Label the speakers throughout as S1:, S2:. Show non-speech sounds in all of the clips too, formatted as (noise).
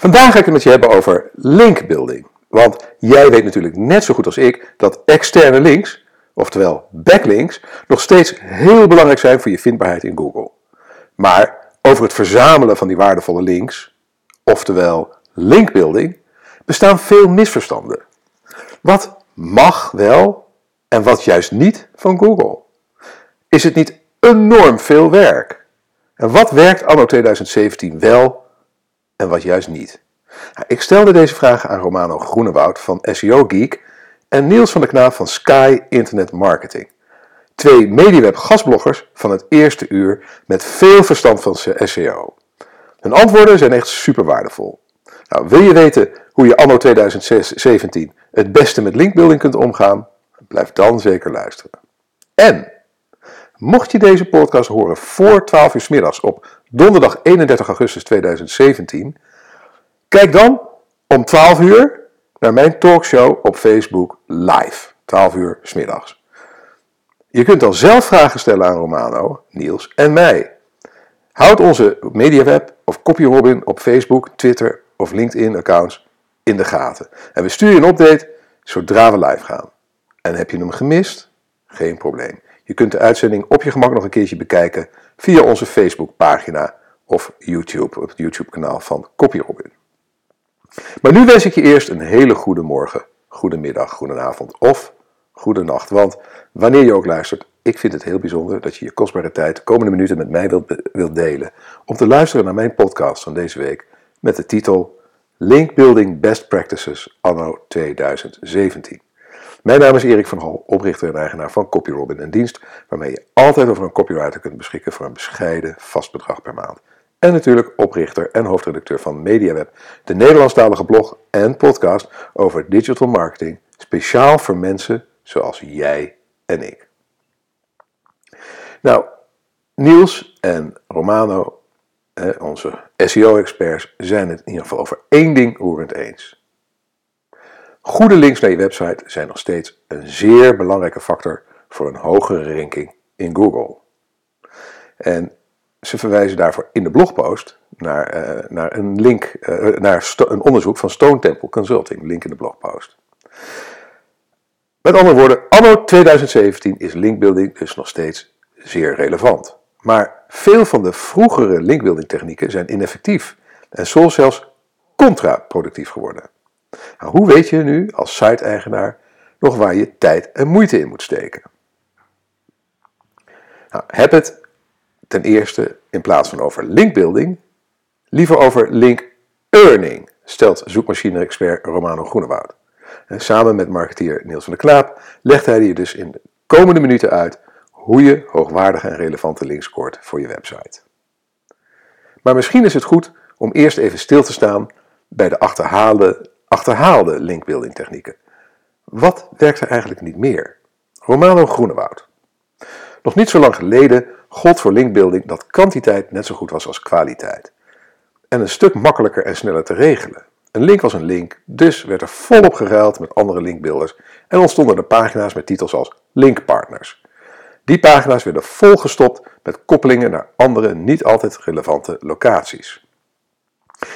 S1: Vandaag ga ik het met je hebben over linkbuilding. Want jij weet natuurlijk net zo goed als ik dat externe links, oftewel backlinks, nog steeds heel belangrijk zijn voor je vindbaarheid in Google. Maar over het verzamelen van die waardevolle links, oftewel linkbuilding, bestaan veel misverstanden. Wat mag wel en wat juist niet van Google? Is het niet enorm veel werk? En wat werkt anno 2017 wel en wat juist niet? Ik stelde deze vragen aan Romano Groenewoud van SEO Geek en Niels van der Knaap van Sky Internet Marketing. Twee MediaWeb gastbloggers van het eerste uur met veel verstand van SEO. Hun antwoorden zijn echt super waardevol. Nou, wil je weten hoe je anno 2017 het beste met linkbuilding kunt omgaan? Blijf dan zeker luisteren. En mocht je deze podcast horen voor 12 uur middags op donderdag 31 augustus 2017, kijk dan om 12 uur naar mijn talkshow op Facebook live. 12 uur middags. Je kunt dan zelf vragen stellen aan Romano, Niels en mij. Houd onze MediaWeb of CopyRobin op Facebook, Twitter of LinkedIn-accounts in de gaten. En we sturen je een update zodra we live gaan. En heb je hem gemist? Geen probleem. Je kunt de uitzending op je gemak nog een keertje bekijken via onze Facebookpagina of YouTube, op het YouTube-kanaal van CopyRobin. Maar nu wens ik je eerst een hele goede morgen, goede middag, goede avond of goede nacht. Want wanneer je ook luistert, ik vind het heel bijzonder dat je je kostbare tijd de komende minuten met mij wilt, wilt delen om te luisteren naar mijn podcast van deze week met de titel Link Building Best Practices anno 2017. Mijn naam is Erik van Hal, oprichter en eigenaar van CopyRobin, een dienst waarmee je altijd over een copywriter kunt beschikken voor een bescheiden vast bedrag per maand. En natuurlijk oprichter en hoofdredacteur van MediaWeb, de Nederlandstalige blog en podcast over digital marketing, speciaal voor mensen zoals jij en ik. Nou, Niels en Romano onze SEO-experts zijn het in ieder geval over één ding roerend eens. Goede links naar je website zijn nog steeds een zeer belangrijke factor voor een hogere ranking in Google. En ze verwijzen daarvoor in de blogpost naar, uh, naar een link, uh, naar een onderzoek van Stone Temple Consulting, link in de blogpost. Met andere woorden, anno 2017 is linkbuilding dus nog steeds zeer relevant. Maar veel van de vroegere linkbuilding technieken zijn ineffectief en soms zelfs contraproductief geworden. Nou, hoe weet je nu als site-eigenaar nog waar je tijd en moeite in moet steken? Nou, heb het ten eerste in plaats van over linkbuilding liever over link earning, stelt zoekmachine-expert Romano Groenewoud. En samen met marketeer Niels van der Klaap legt hij je dus in de komende minuten uit hoe je hoogwaardige en relevante links scoort voor je website. Maar misschien is het goed om eerst even stil te staan bij de achterhaalde, achterhaalde linkbuilding technieken. Wat werkt er eigenlijk niet meer? Romano Groenewoud. Nog niet zo lang geleden gold voor linkbuilding dat kwantiteit net zo goed was als kwaliteit. En een stuk makkelijker en sneller te regelen. Een link was een link, dus werd er volop geruild met andere linkbuilders en ontstonden er pagina's met titels als linkpartners. Die pagina's werden volgestopt met koppelingen naar andere niet altijd relevante locaties.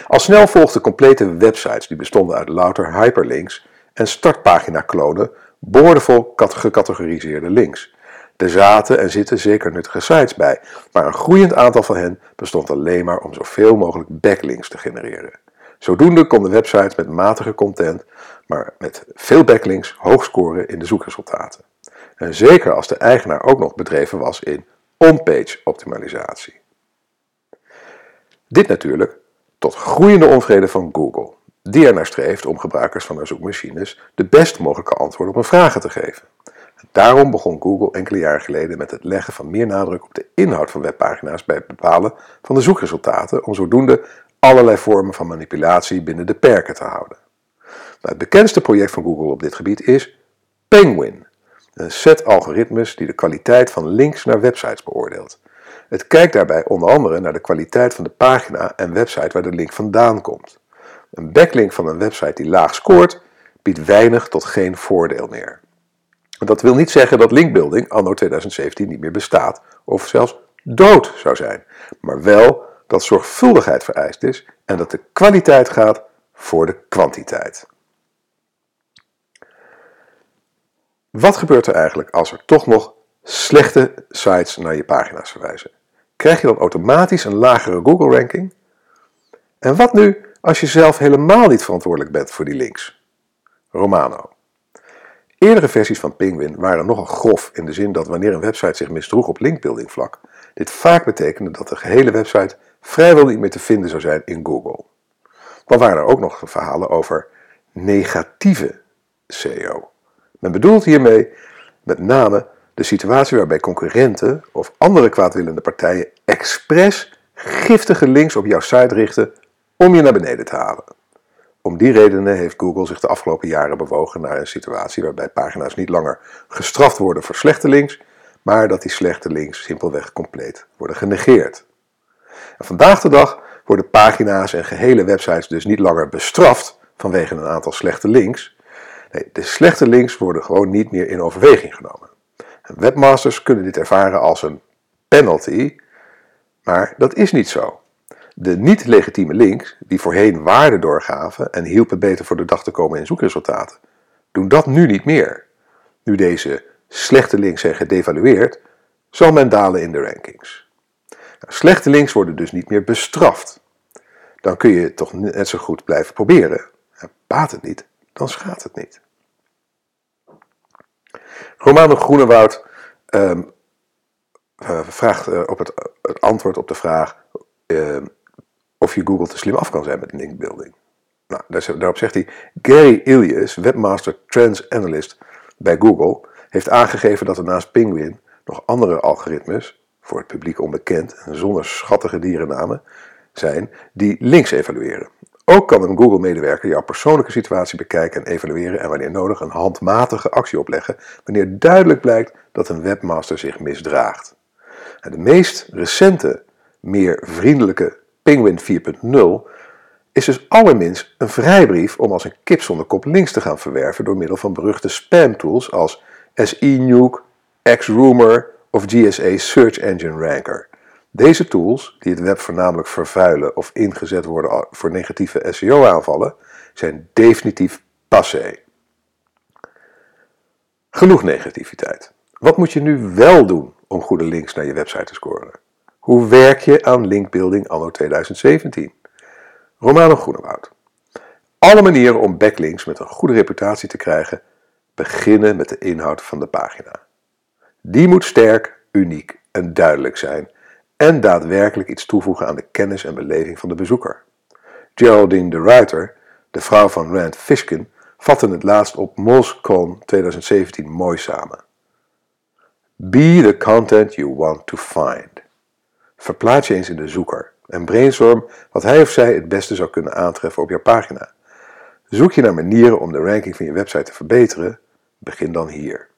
S1: Al snel volgden complete websites die bestonden uit louter hyperlinks en startpagina-klonen boordevol gecategoriseerde links. Er zaten en zitten zeker nuttige sites bij, maar een groeiend aantal van hen bestond alleen maar om zoveel mogelijk backlinks te genereren. Zodoende konden websites met matige content, maar met veel backlinks hoog scoren in de zoekresultaten. En zeker als de eigenaar ook nog bedreven was in on-page optimalisatie. Dit natuurlijk tot groeiende onvrede van Google, die er naar streeft om gebruikers van haar zoekmachines de best mogelijke antwoorden op hun vragen te geven. Daarom begon Google enkele jaren geleden met het leggen van meer nadruk op de inhoud van webpagina's bij het bepalen van de zoekresultaten, om zodoende allerlei vormen van manipulatie binnen de perken te houden. Het bekendste project van Google op dit gebied is Penguin, een set algoritmes die de kwaliteit van links naar websites beoordeelt. Het kijkt daarbij onder andere naar de kwaliteit van de pagina en website waar de link vandaan komt. Een backlink van een website die laag scoort, biedt weinig tot geen voordeel meer. Dat wil niet zeggen dat linkbuilding anno 2017 niet meer bestaat of zelfs dood zou zijn, maar wel dat zorgvuldigheid vereist is en dat de kwaliteit gaat voor de kwantiteit. Wat gebeurt er eigenlijk als er toch nog slechte sites naar je pagina's verwijzen? Krijg je dan automatisch een lagere Google ranking? En wat nu als je zelf helemaal niet verantwoordelijk bent voor die links? Romano. Eerdere versies van Penguin waren nogal grof in de zin dat wanneer een website zich misdroeg op linkbuilding vlak, dit vaak betekende dat de gehele website vrijwel niet meer te vinden zou zijn in Google. Dan waren er ook nog verhalen over negatieve SEO. Men bedoelt hiermee met name de situatie waarbij concurrenten of andere kwaadwillende partijen expres giftige links op jouw site richten om je naar beneden te halen. Om die redenen heeft Google zich de afgelopen jaren bewogen naar een situatie waarbij pagina's niet langer gestraft worden voor slechte links, maar dat die slechte links simpelweg compleet worden genegeerd. En vandaag de dag worden pagina's en gehele websites dus niet langer bestraft vanwege een aantal slechte links. Nee, de slechte links worden gewoon niet meer in overweging genomen. Webmasters kunnen dit ervaren als een penalty, maar dat is niet zo. De niet-legitieme links, die voorheen waarde doorgaven en hielpen beter voor de dag te komen in zoekresultaten, doen dat nu niet meer. Nu deze slechte links zijn gedevalueerd, zal men dalen in de rankings. Nou, slechte links worden dus niet meer bestraft. Dan kun je het toch net zo goed blijven proberen. En baat het niet, dan schaadt het niet. Romano Groenewoud uh, vraagt uh, op het, het, antwoord op de vraag uh, of je Google te slim af kan zijn met linkbuilding. Nou, daarop zegt hij: Gary Ilias, webmaster trends analyst bij Google, heeft aangegeven dat er naast Penguin nog andere algoritmes, voor het publiek onbekend en zonder schattige dierennamen, zijn die links evalueren. Ook kan een Google-medewerker jouw persoonlijke situatie bekijken en evalueren en wanneer nodig een handmatige actie opleggen wanneer duidelijk blijkt dat een webmaster zich misdraagt. De meest recente, meer vriendelijke Penguin 4.0 is dus allerminst een vrijbrief om als een kip zonder kop links te gaan verwerven door middel van beruchte spamtools als SENuke, XRumor of GSA Search Engine Ranker. Deze tools, die het web voornamelijk vervuilen of ingezet worden voor negatieve SEO-aanvallen, zijn definitief passé. Genoeg negativiteit. Wat moet je nu wel doen om goede links naar je website te scoren? Hoe werk je aan linkbuilding anno 2017? Romano Groenewoud. Alle manieren om backlinks met een goede reputatie te krijgen beginnen met de inhoud van de pagina. Die moet sterk, uniek en duidelijk zijn en daadwerkelijk iets toevoegen aan de kennis en beleving van de bezoeker. Geraldine de Ruiter, de vrouw van Rand Fishkin, vatte het laatst op MozCon 2017 mooi samen. Be the content you want to find. Verplaats je eens in de zoeker en brainstorm wat hij of zij het beste zou kunnen aantreffen op jouw pagina. Zoek je naar manieren om de ranking van je website te verbeteren? Begin dan hier.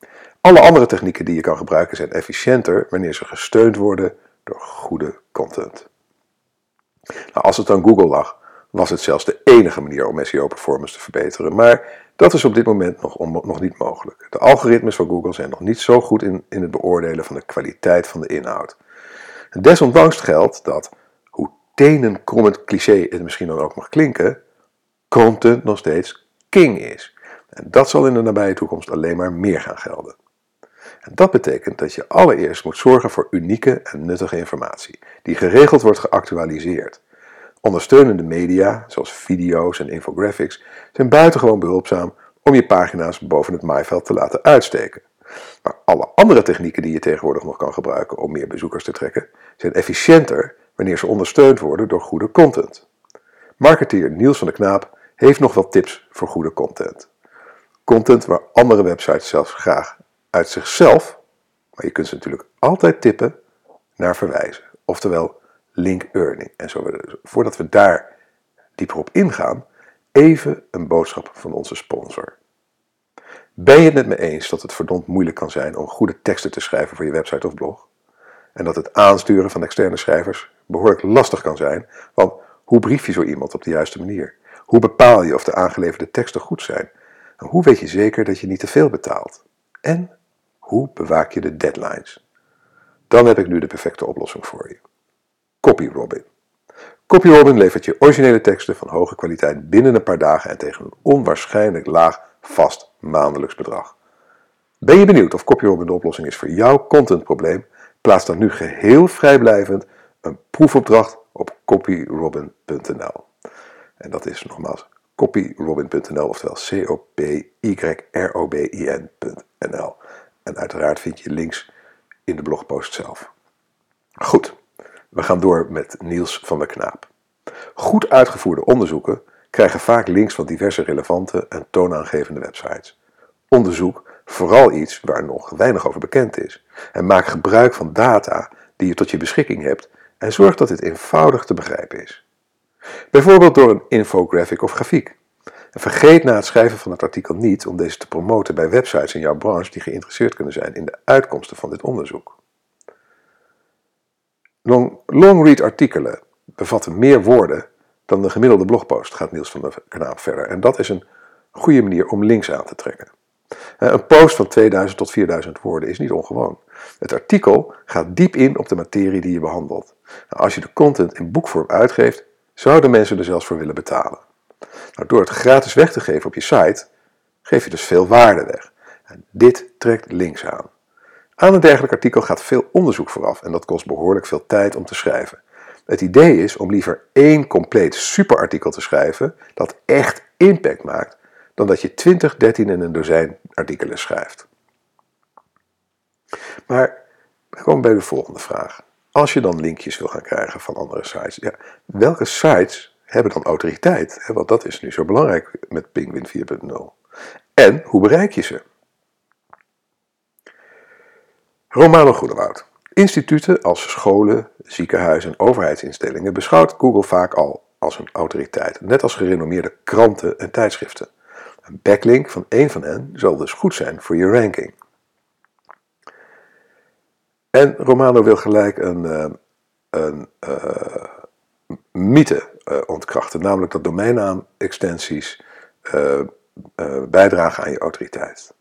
S1: Alle andere technieken die je kan gebruiken zijn efficiënter wanneer ze gesteund worden door goede content. Nou, als het aan Google lag, was het zelfs de enige manier om SEO-performance te verbeteren, maar dat is op dit moment nog, nog niet mogelijk. De algoritmes van Google zijn nog niet zo goed in, in het beoordelen van de kwaliteit van de inhoud. En desondanks geldt dat, hoe tenenkrommend cliché het misschien dan ook mag klinken, content nog steeds king is. En dat zal in de nabije toekomst alleen maar meer gaan gelden. En dat betekent dat je allereerst moet zorgen voor unieke en nuttige informatie, die geregeld wordt geactualiseerd. Ondersteunende media, zoals video's en infographics, zijn buitengewoon behulpzaam om je pagina's boven het maaiveld te laten uitsteken. Maar alle andere technieken die je tegenwoordig nog kan gebruiken om meer bezoekers te trekken, zijn efficiënter wanneer ze ondersteund worden door goede content. Marketeer Niels van de Knaap heeft nog wat tips voor goede content. Content waar andere websites zelfs graag uit zichzelf, maar je kunt ze natuurlijk altijd tippen, naar verwijzen. Oftewel link earning. En zo, voordat we daar dieper op ingaan, even een boodschap van onze sponsor. Ben je het met me eens dat het verdomd moeilijk kan zijn om goede teksten te schrijven voor je website of blog? En dat het aansturen van externe schrijvers behoorlijk lastig kan zijn, want hoe brief je zo iemand op de juiste manier? Hoe bepaal je of de aangeleverde teksten goed zijn? En hoe weet je zeker dat je niet te veel betaalt? En hoe bewaak je de deadlines? Dan heb ik nu de perfecte oplossing voor je. CopyRobin. CopyRobin levert je originele teksten van hoge kwaliteit binnen een paar dagen en tegen een onwaarschijnlijk laag vast maandelijks bedrag. Ben je benieuwd of CopyRobin de oplossing is voor jouw contentprobleem? Plaats dan nu geheel vrijblijvend een proefopdracht op copyrobin.nl. En dat is nogmaals copyrobin.nl, oftewel C-O-P-Y-R-O-B-I-N.nl. En uiteraard vind je links in de blogpost zelf. Goed, we gaan door met Niels van der Knaap. Goed uitgevoerde onderzoeken krijgen vaak links van diverse relevante en toonaangevende websites. Onderzoek vooral iets waar nog weinig over bekend is. En maak gebruik van data die je tot je beschikking hebt en zorg dat dit eenvoudig te begrijpen is. Bijvoorbeeld door een infographic of grafiek. Vergeet na het schrijven van het artikel niet om deze te promoten bij websites in jouw branche die geïnteresseerd kunnen zijn in de uitkomsten van dit onderzoek. Long, long-read artikelen bevatten meer woorden dan de gemiddelde blogpost, gaat Niels van der Kanaap verder. En dat is een goede manier om links aan te trekken. Eh, een post van 2000 tot 4000 woorden is niet ongewoon. Het artikel gaat diep in op de materie die je behandelt. Nou, als je de content in boekvorm uitgeeft, zouden mensen er zelfs voor willen betalen. Nou, door het gratis weg te geven op je site, geef je dus veel waarde weg. En dit trekt links aan. Aan een dergelijk artikel gaat veel onderzoek vooraf en dat kost behoorlijk veel tijd om te schrijven. Het idee is om liever één compleet superartikel te schrijven dat echt impact maakt, dan dat je 20, 13 en een dozijn artikelen schrijft. Maar we komen bij de volgende vraag. Als je dan linkjes wil gaan krijgen van andere sites, ja, welke sites hebben dan autoriteit? Want dat is nu zo belangrijk met Penguin 4.0. En hoe bereik je ze? Romano Groenewoud. Instituten als scholen, ziekenhuizen en overheidsinstellingen beschouwt Google vaak al als een autoriteit, net als gerenommeerde kranten en tijdschriften. Een backlink van één van hen zal dus goed zijn voor je ranking. En Romano wil gelijk een, uh, een uh, mythe uh, ontkrachten, namelijk dat domeinnaam-extensies bijdragen aan je autoriteit.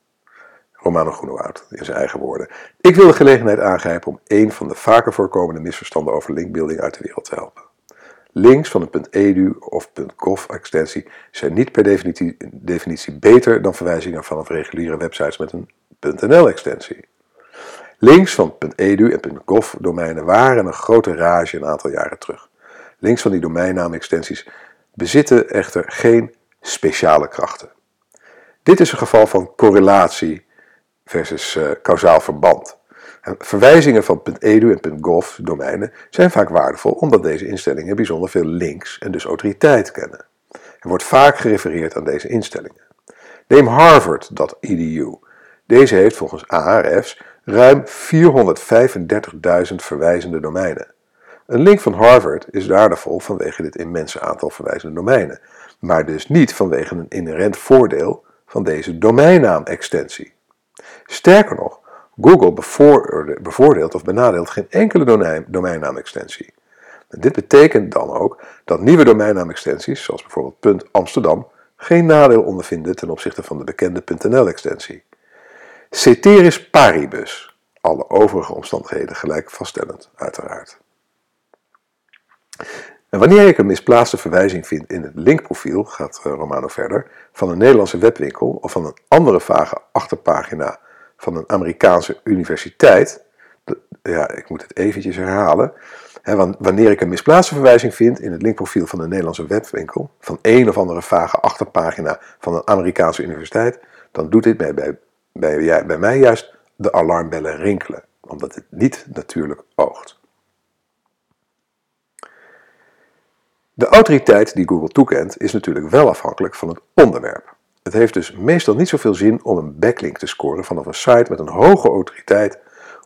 S1: Romano Groenewoud, in zijn eigen woorden. Ik wil de gelegenheid aangrijpen om een van de vaker voorkomende misverstanden over linkbuilding uit de wereld te helpen. Links van een .edu of .gov extensie zijn niet per definitie, definitie beter dan verwijzingen vanaf reguliere websites met een .nl extensie. Links van .edu en .gov domeinen waren een grote rage een aantal jaren terug. Links van die domeinnaam-extensies bezitten echter geen speciale krachten. Dit is een geval van correlatie versus uh, kausaal verband. En verwijzingen van .edu en .gov domeinen zijn vaak waardevol omdat deze instellingen bijzonder veel links en dus autoriteit kennen. Er wordt vaak gerefereerd aan deze instellingen. Neem Harvard.edu. Deze heeft volgens ARF's ruim 435.000 verwijzende domeinen. Een link van Harvard is waardevol vanwege dit immense aantal verwijzende domeinen, maar dus niet vanwege een inherent voordeel van deze domeinnaam-extensie. Sterker nog, Google bevoordeelt of benadeelt geen enkele domeinnaam-extensie. Dit betekent dan ook dat nieuwe domeinnaam-extensies, zoals bijvoorbeeld .amsterdam, geen nadeel ondervinden ten opzichte van de bekende .nl-extensie. Ceteris paribus, alle overige omstandigheden gelijk vaststellend, uiteraard. En wanneer ik een misplaatste verwijzing vind in het linkprofiel, gaat eh, Romano verder, van een Nederlandse webwinkel of van een andere vage achterpagina van een Amerikaanse universiteit, ja, ik moet het eventjes herhalen, wanneer ik een misplaatste verwijzing vind in het linkprofiel van een Nederlandse webwinkel, van een of andere vage achterpagina van een Amerikaanse universiteit, dan doet dit bij, bij, bij, bij mij juist de alarmbellen rinkelen, omdat het niet natuurlijk oogt. De autoriteit die Google toekent is natuurlijk wel afhankelijk van het onderwerp. Het heeft dus meestal niet zoveel zin om een backlink te scoren vanaf een site met een hoge autoriteit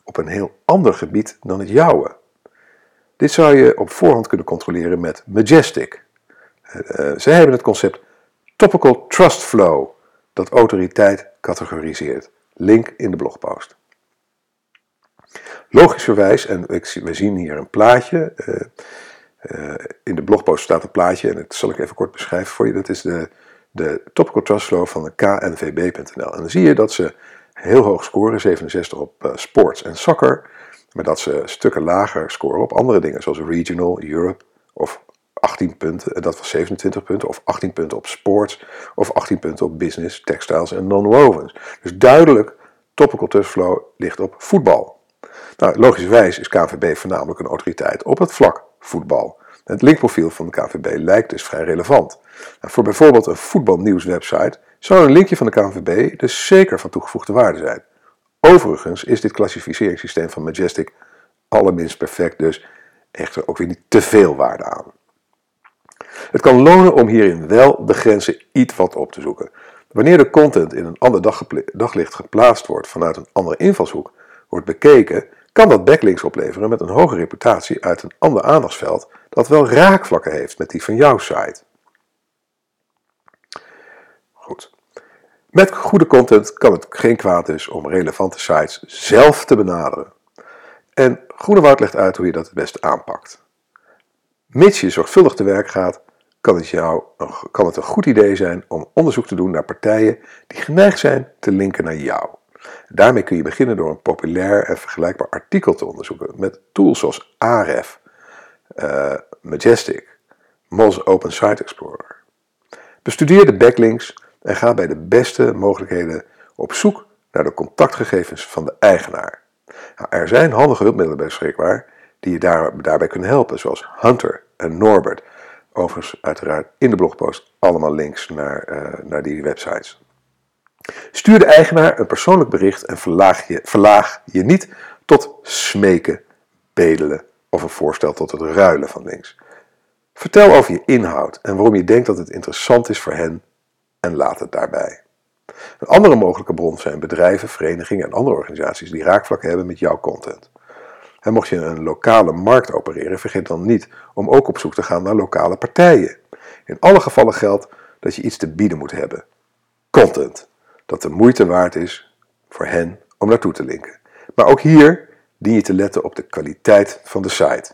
S1: op een heel ander gebied dan het jouwe. Dit zou je op voorhand kunnen controleren met Majestic. Uh, zij hebben het concept Topical Trust Flow, dat autoriteit categoriseert. Link in de blogpost. Logischerwijs, en we zien hier een plaatje. Uh, uh, in de blogpost staat een plaatje, en dat zal ik even kort beschrijven voor je. Dat is de de Topical Trust Flow van de knvb.nl. En dan zie je dat ze heel hoog scoren, 67 op uh, sports en soccer, maar dat ze stukken lager scoren op andere dingen, zoals regional, Europe of 18 punten, en dat was 27 punten, of 18 punten op sports, of 18 punten op business, textiles en non-wovens. Dus duidelijk, topical trustflow ligt op voetbal. Nou, logischerwijs is KNVB voornamelijk een autoriteit op het vlak voetbal. Het linkprofiel van de KNVB lijkt dus vrij relevant. Nou, voor bijvoorbeeld een voetbalnieuwswebsite zou een linkje van de KNVB dus zeker van toegevoegde waarde zijn. Overigens is dit klassificeringssysteem van Majestic allerminst perfect, dus echter ook weer niet te veel waarde aan. Het kan lonen om hierin wel de grenzen iets wat op te zoeken. Wanneer de content in een ander daglicht geplaatst wordt vanuit een andere invalshoek wordt bekeken, kan dat backlinks opleveren met een hoge reputatie uit een ander aandachtsveld dat wel raakvlakken heeft met die van jouw site. Goed. Met goede content kan het geen kwaad dus om relevante sites zelf te benaderen. En Groenewoud legt uit hoe je dat het beste aanpakt. Mits je zorgvuldig te werk gaat, kan het, jou, kan het een goed idee zijn om onderzoek te doen naar partijen die geneigd zijn te linken naar jou. Daarmee kun je beginnen door een populair en vergelijkbaar artikel te onderzoeken met tools zoals Ahref, uh, Majestic, Moz Open Site Explorer. Bestudeer de backlinks en ga bij de beste mogelijkheden op zoek naar de contactgegevens van de eigenaar. Nou, er zijn handige hulpmiddelen beschikbaar die je daar, daarbij kunnen helpen, zoals Hunter en Norbert. Overigens, uiteraard in de blogpost allemaal links naar, uh, naar die websites. Stuur de eigenaar een persoonlijk bericht en verlaag je, verlaag je niet tot smeken, bedelen of een voorstel tot het ruilen van links. Vertel over je inhoud en waarom je denkt dat het interessant is voor hen en laat het daarbij. Een andere mogelijke bron zijn bedrijven, verenigingen en andere organisaties die raakvlakken hebben met jouw content. En mocht je een lokale markt opereren, vergeet dan niet om ook op zoek te gaan naar lokale partijen. In alle gevallen geldt dat je iets te bieden moet hebben. Content dat de moeite waard is voor hen om naartoe te linken. Maar ook hier dien je te letten op de kwaliteit van de site.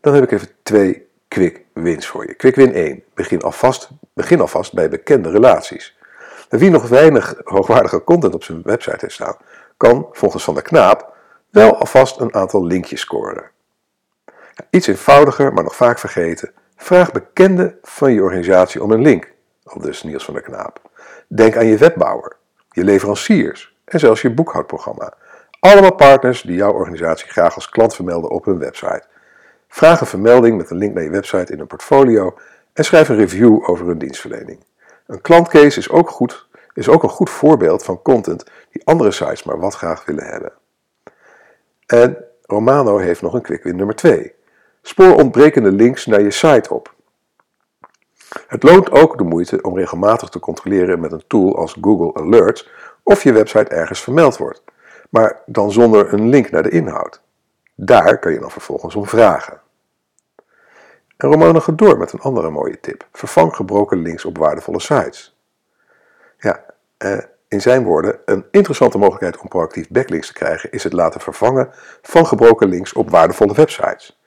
S1: Dan heb ik even twee quick wins voor je. Quick win 1. Begin alvast, begin alvast bij bekende relaties. wie nog weinig hoogwaardige content op zijn website heeft staan, kan volgens Van der Knaap wel alvast een aantal linkjes scoren. Iets eenvoudiger, maar nog vaak vergeten. Vraag bekenden van je organisatie om een link al dus Niels van der Knaap. Denk aan je wetbouwer, je leveranciers en zelfs je boekhoudprogramma. Allemaal partners die jouw organisatie graag als klant vermelden op hun website. Vraag een vermelding met een link naar je website in een portfolio en schrijf een review over hun dienstverlening. Een klantcase is ook, goed, is ook een goed voorbeeld van content die andere sites maar wat graag willen hebben. En Romano heeft nog een quick win nummer 2. Spoor ontbrekende links naar je site op. Het loont ook de moeite om regelmatig te controleren met een tool als Google Alerts of je website ergens vermeld wordt, maar dan zonder een link naar de inhoud. Daar kan je dan vervolgens om vragen. En Romano gaat door met een andere mooie tip. Vervang gebroken links op waardevolle sites. Ja, eh, in zijn woorden, een interessante mogelijkheid om proactief backlinks te krijgen is het laten vervangen van gebroken links op waardevolle websites.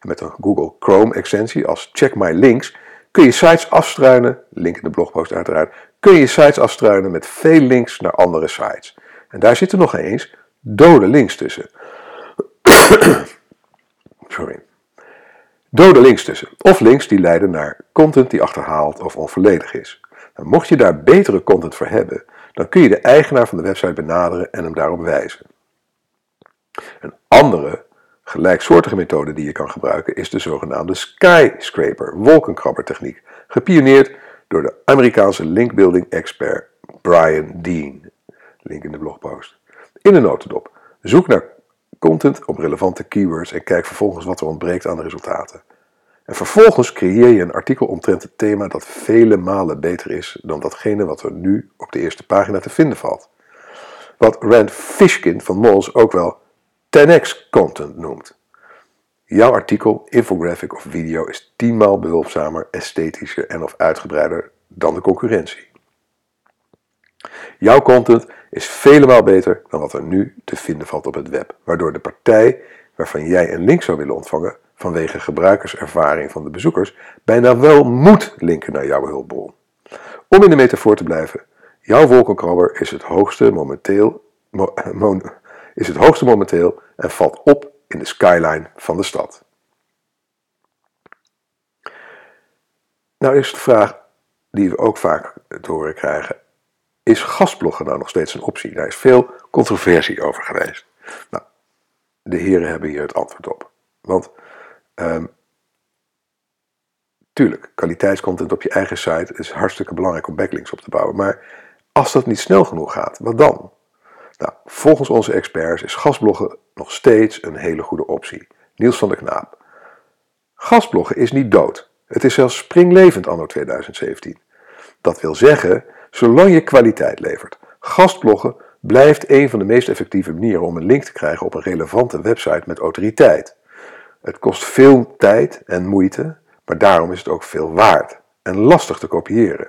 S1: Met een Google Chrome extensie als Check My Links kun je sites afstruinen, link in de blogpost uiteraard, kun je sites afstruinen met veel links naar andere sites. En daar zitten nog eens dode links tussen. (coughs) Sorry. Dode links tussen. Of links die leiden naar content die achterhaald of onvolledig is. Mocht je daar betere content voor hebben, dan kun je de eigenaar van de website benaderen en hem daarop wijzen. Een andere gelijksoortige methode die je kan gebruiken is de zogenaamde skyscraper, wolkenkrabbertechniek, gepioneerd door de Amerikaanse linkbuilding expert Brian Dean. Link in de blogpost. In de notendop. Zoek naar content op relevante keywords en kijk vervolgens wat er ontbreekt aan de resultaten. En vervolgens creëer je een artikel omtrent het thema dat vele malen beter is dan datgene wat er nu op de eerste pagina te vinden valt. Wat Rand Fishkin van Moz ook wel 10x content noemt. Jouw artikel, infographic of video is tienmaal behulpzamer, esthetischer en of uitgebreider dan de concurrentie. Jouw content is vele maal beter dan wat er nu te vinden valt op het web, waardoor de partij waarvan jij een link zou willen ontvangen vanwege gebruikerservaring van de bezoekers bijna wel moet linken naar jouw hulpbron. Om in de metafoor te blijven, jouw wolkenkrabber is het hoogste momenteel, (laughs) is het hoogste momenteel en valt op in de skyline van de stad. Nou is de vraag die we ook vaak te horen krijgen. Is gastbloggen nou nog steeds een optie? Daar is veel controversie over geweest. Nou, de heren hebben hier het antwoord op. Want um, tuurlijk, kwaliteitscontent op je eigen site is hartstikke belangrijk om backlinks op te bouwen. Maar als dat niet snel genoeg gaat, wat dan? Nou, volgens onze experts is gastbloggen nog steeds een hele goede optie. Niels van der Knaap. Gastbloggen is niet dood. Het is zelfs springlevend anno 2017. Dat wil zeggen, zolang je kwaliteit levert. Gastbloggen blijft een van de meest effectieve manieren om een link te krijgen op een relevante website met autoriteit. Het kost veel tijd en moeite, maar daarom is het ook veel waard en lastig te kopiëren.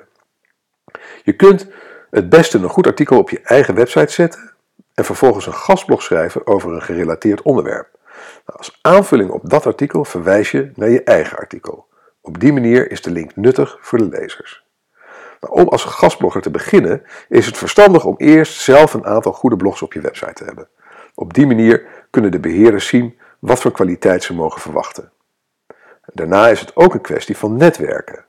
S1: Je kunt het beste een goed artikel op je eigen website zetten en vervolgens een gastblog schrijven over een gerelateerd onderwerp. Nou, als aanvulling op dat artikel verwijs je naar je eigen artikel. Op die manier is de link nuttig voor de lezers. Nou, om als gastblogger te beginnen is het verstandig om eerst zelf een aantal goede blogs op je website te hebben. Op die manier kunnen de beheerders zien wat voor kwaliteit ze mogen verwachten. Daarna is het ook een kwestie van netwerken.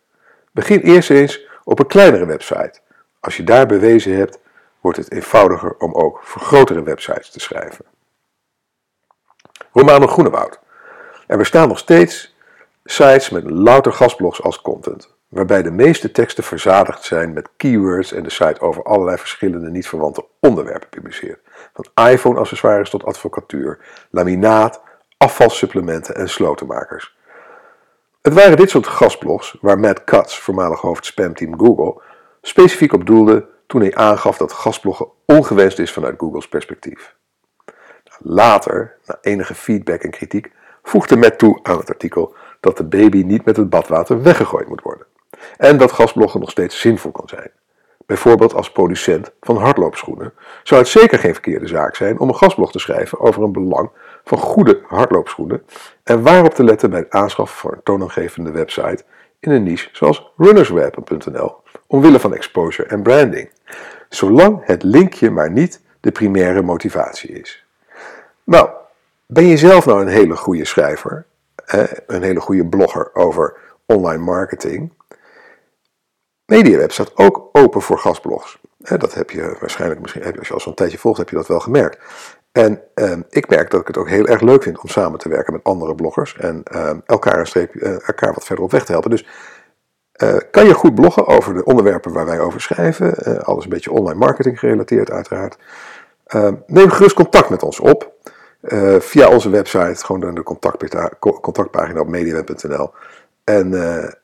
S1: Begin eerst eens op een kleinere website. Als je daar bewezen hebt, wordt het eenvoudiger om ook voor grotere websites te schrijven. Romano Groenewoud. Er bestaan nog steeds sites met louter gastblogs als content, waarbij de meeste teksten verzadigd zijn met keywords en de site over allerlei verschillende niet verwante onderwerpen publiceert. Van iPhone-accessoires tot advocatuur, laminaat, afvalsupplementen en slotenmakers. Het waren dit soort gastblogs waar Matt Cutts, voormalig hoofd spamteam Google, specifiek op doelde toen hij aangaf dat gastbloggen ongewenst is vanuit Googles perspectief. Later, na enige feedback en kritiek, voegde Matt toe aan het artikel dat de baby niet met het badwater weggegooid moet worden en dat gastbloggen nog steeds zinvol kan zijn. Bijvoorbeeld als producent van hardloopschoenen zou het zeker geen verkeerde zaak zijn om een gastblog te schrijven over een belang van goede hardloopschoenen en waarop te letten bij het aanschaffen van een toonaangevende website in een niche zoals runnersweb.nl, omwille van exposure en branding, zolang het linkje maar niet de primaire motivatie is. Nou, ben je zelf nou een hele goede schrijver, een hele goede blogger over online marketing? MediaWeb staat ook open voor gastblogs. Dat heb je waarschijnlijk, misschien, als je al zo'n tijdje volgt, heb je dat wel gemerkt. En ehm, ik merk dat ik het ook heel erg leuk vind om samen te werken met andere bloggers en ehm, elkaar, uh, elkaar wat verder op weg te helpen. Dus uh, kan je goed bloggen over de onderwerpen waar wij over schrijven, uh, alles een beetje online marketing gerelateerd uiteraard. Ehm, neem gerust contact met ons op via onze website, gewoon de contactpagina op mediaweb.nl. En,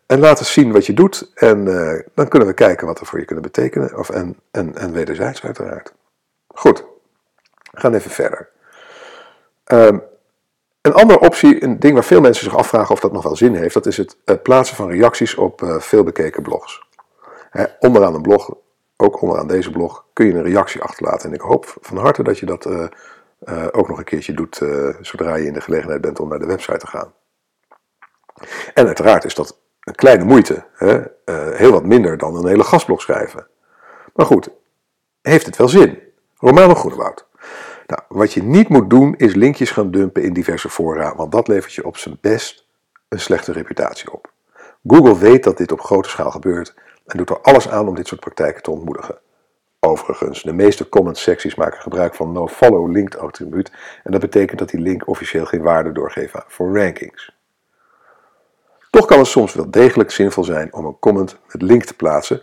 S1: en laat eens zien wat je doet en dan kunnen we kijken wat we voor je kunnen betekenen. Of, en, en wederzijds uiteraard. Goed. We gaan even verder. Um, een andere optie, een ding waar veel mensen zich afvragen of dat nog wel zin heeft, dat is het, plaatsen van reacties op uh, veel bekeken blogs. Hè, onderaan een blog, ook onderaan deze blog, kun je een reactie achterlaten. En ik hoop van harte dat je dat uh, uh, ook nog een keertje doet zodra je in de gelegenheid bent om naar de website te gaan. En uiteraard is dat een kleine moeite, hè, heel wat minder dan een hele gastblog schrijven. Maar goed, heeft het wel zin? Romano Groenewoud. Nou, wat je niet moet doen is linkjes gaan dumpen in diverse fora, want dat levert je op zijn best een slechte reputatie op. Google weet dat dit op grote schaal gebeurt en doet er alles aan om dit soort praktijken te ontmoedigen. Overigens, de meeste comment secties maken gebruik van nofollow linked attribuut en dat betekent dat die link officieel geen waarde doorgeeft voor rankings. Toch kan het soms wel degelijk zinvol zijn om een comment met link te plaatsen,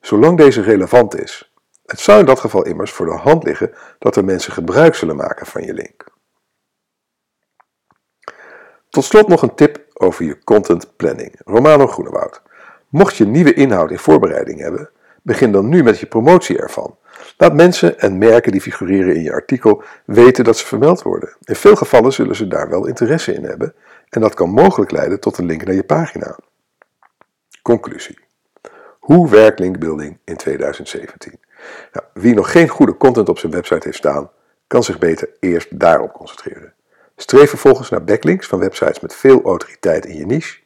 S1: zolang deze relevant is het zou in dat geval immers voor de hand liggen dat er mensen gebruik zullen maken van je link. Tot slot nog een tip over je content planning. Romano Groenewoud. Mocht je nieuwe inhoud in voorbereiding hebben, begin dan nu met je promotie ervan. Laat mensen en merken die figureren in je artikel weten dat ze vermeld worden. In veel gevallen zullen ze daar wel interesse in hebben en dat kan mogelijk leiden tot een link naar je pagina. Conclusie. Hoe werkt linkbuilding in 2017? Nou, wie nog geen goede content op zijn website heeft staan, kan zich beter eerst daarop concentreren. Streef vervolgens naar backlinks van websites met veel autoriteit in je niche.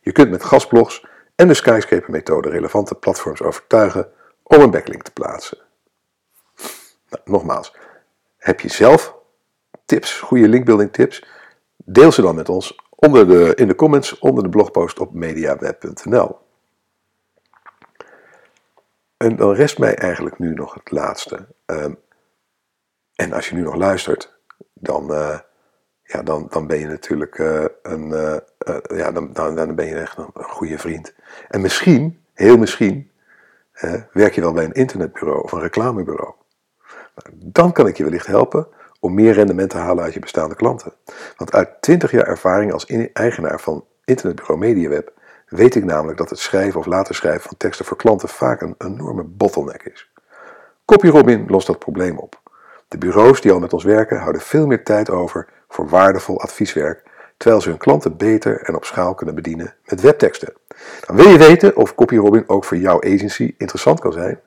S1: Je kunt met gastblogs en de skyscraper methode relevante platforms overtuigen om een backlink te plaatsen. Nou, nogmaals, heb je zelf tips, goede linkbuilding tips? Deel ze dan met ons onder de, in de comments onder de blogpost op mediaweb.nl. En dan rest mij eigenlijk nu nog het laatste. Ehm, en als je nu nog luistert, dan, uh, ja, dan, dan ben je natuurlijk uh, een, uh, ja, dan, dan, dan ben je echt een, een goede vriend. En misschien, heel misschien, werk je wel bij een internetbureau of een reclamebureau. Nou, dan kan ik je wellicht helpen om meer rendement te halen uit je bestaande klanten. Want uit 20 jaar ervaring als eigenaar van internetbureau MediaWeb weet ik namelijk dat het schrijven of laten schrijven van teksten voor klanten vaak een enorme bottleneck is. CopyRobin lost dat probleem op. De bureaus die al met ons werken houden veel meer tijd over voor waardevol advieswerk, terwijl ze hun klanten beter en op schaal kunnen bedienen met webteksten. Nou, wil je weten of CopyRobin ook voor jouw agency interessant kan zijn?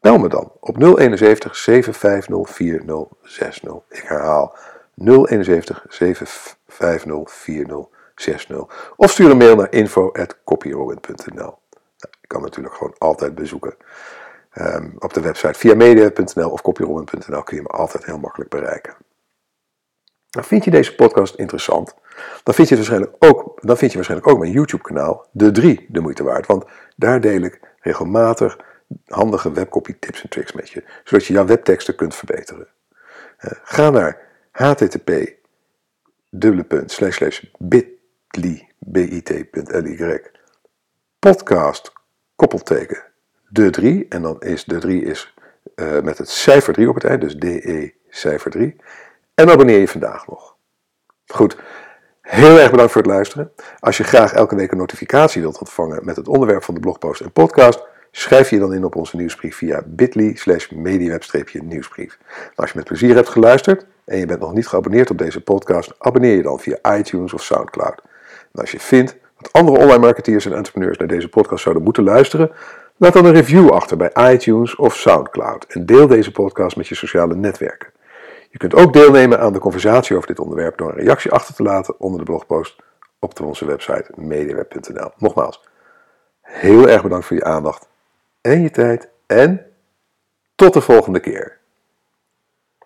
S1: Bel me dan op 071 750 4060. Ik herhaal 071 750 4060. Of stuur een mail naar info.copyrobin.nl. Nou, je kan natuurlijk gewoon altijd bezoeken. Um, op de website via media.nl of copyrobin.nl kun je me altijd heel makkelijk bereiken. Nou, vind je deze podcast interessant? Dan vind je, waarschijnlijk ook, dan vind je waarschijnlijk ook mijn YouTube kanaal De 3 de moeite waard. Want daar deel ik regelmatig handige webcopy tips en tricks met je, zodat je jouw webteksten kunt verbeteren. Uh, ga naar http bit.ly podcast koppelteken de 3 en dan is de 3 is uh, met het cijfer 3 op het eind, dus DE cijfer 3. En abonneer je vandaag nog. Goed, heel erg bedankt voor het luisteren. Als je graag elke week een notificatie wilt ontvangen met het onderwerp van de blogpost en podcast, Schrijf je dan in op onze nieuwsbrief via bit.ly slash mediaweb-nieuwsbrief. Als je met plezier hebt geluisterd en je bent nog niet geabonneerd op deze podcast, abonneer je dan via iTunes of Soundcloud. En als je vindt dat andere online marketeers en entrepreneurs naar deze podcast zouden moeten luisteren, laat dan een review achter bij iTunes of Soundcloud en deel deze podcast met je sociale netwerken. Je kunt ook deelnemen aan de conversatie over dit onderwerp door een reactie achter te laten onder de blogpost op onze website mediaweb.nl. Nogmaals, heel erg bedankt voor je aandacht en je tijd. En tot de volgende keer.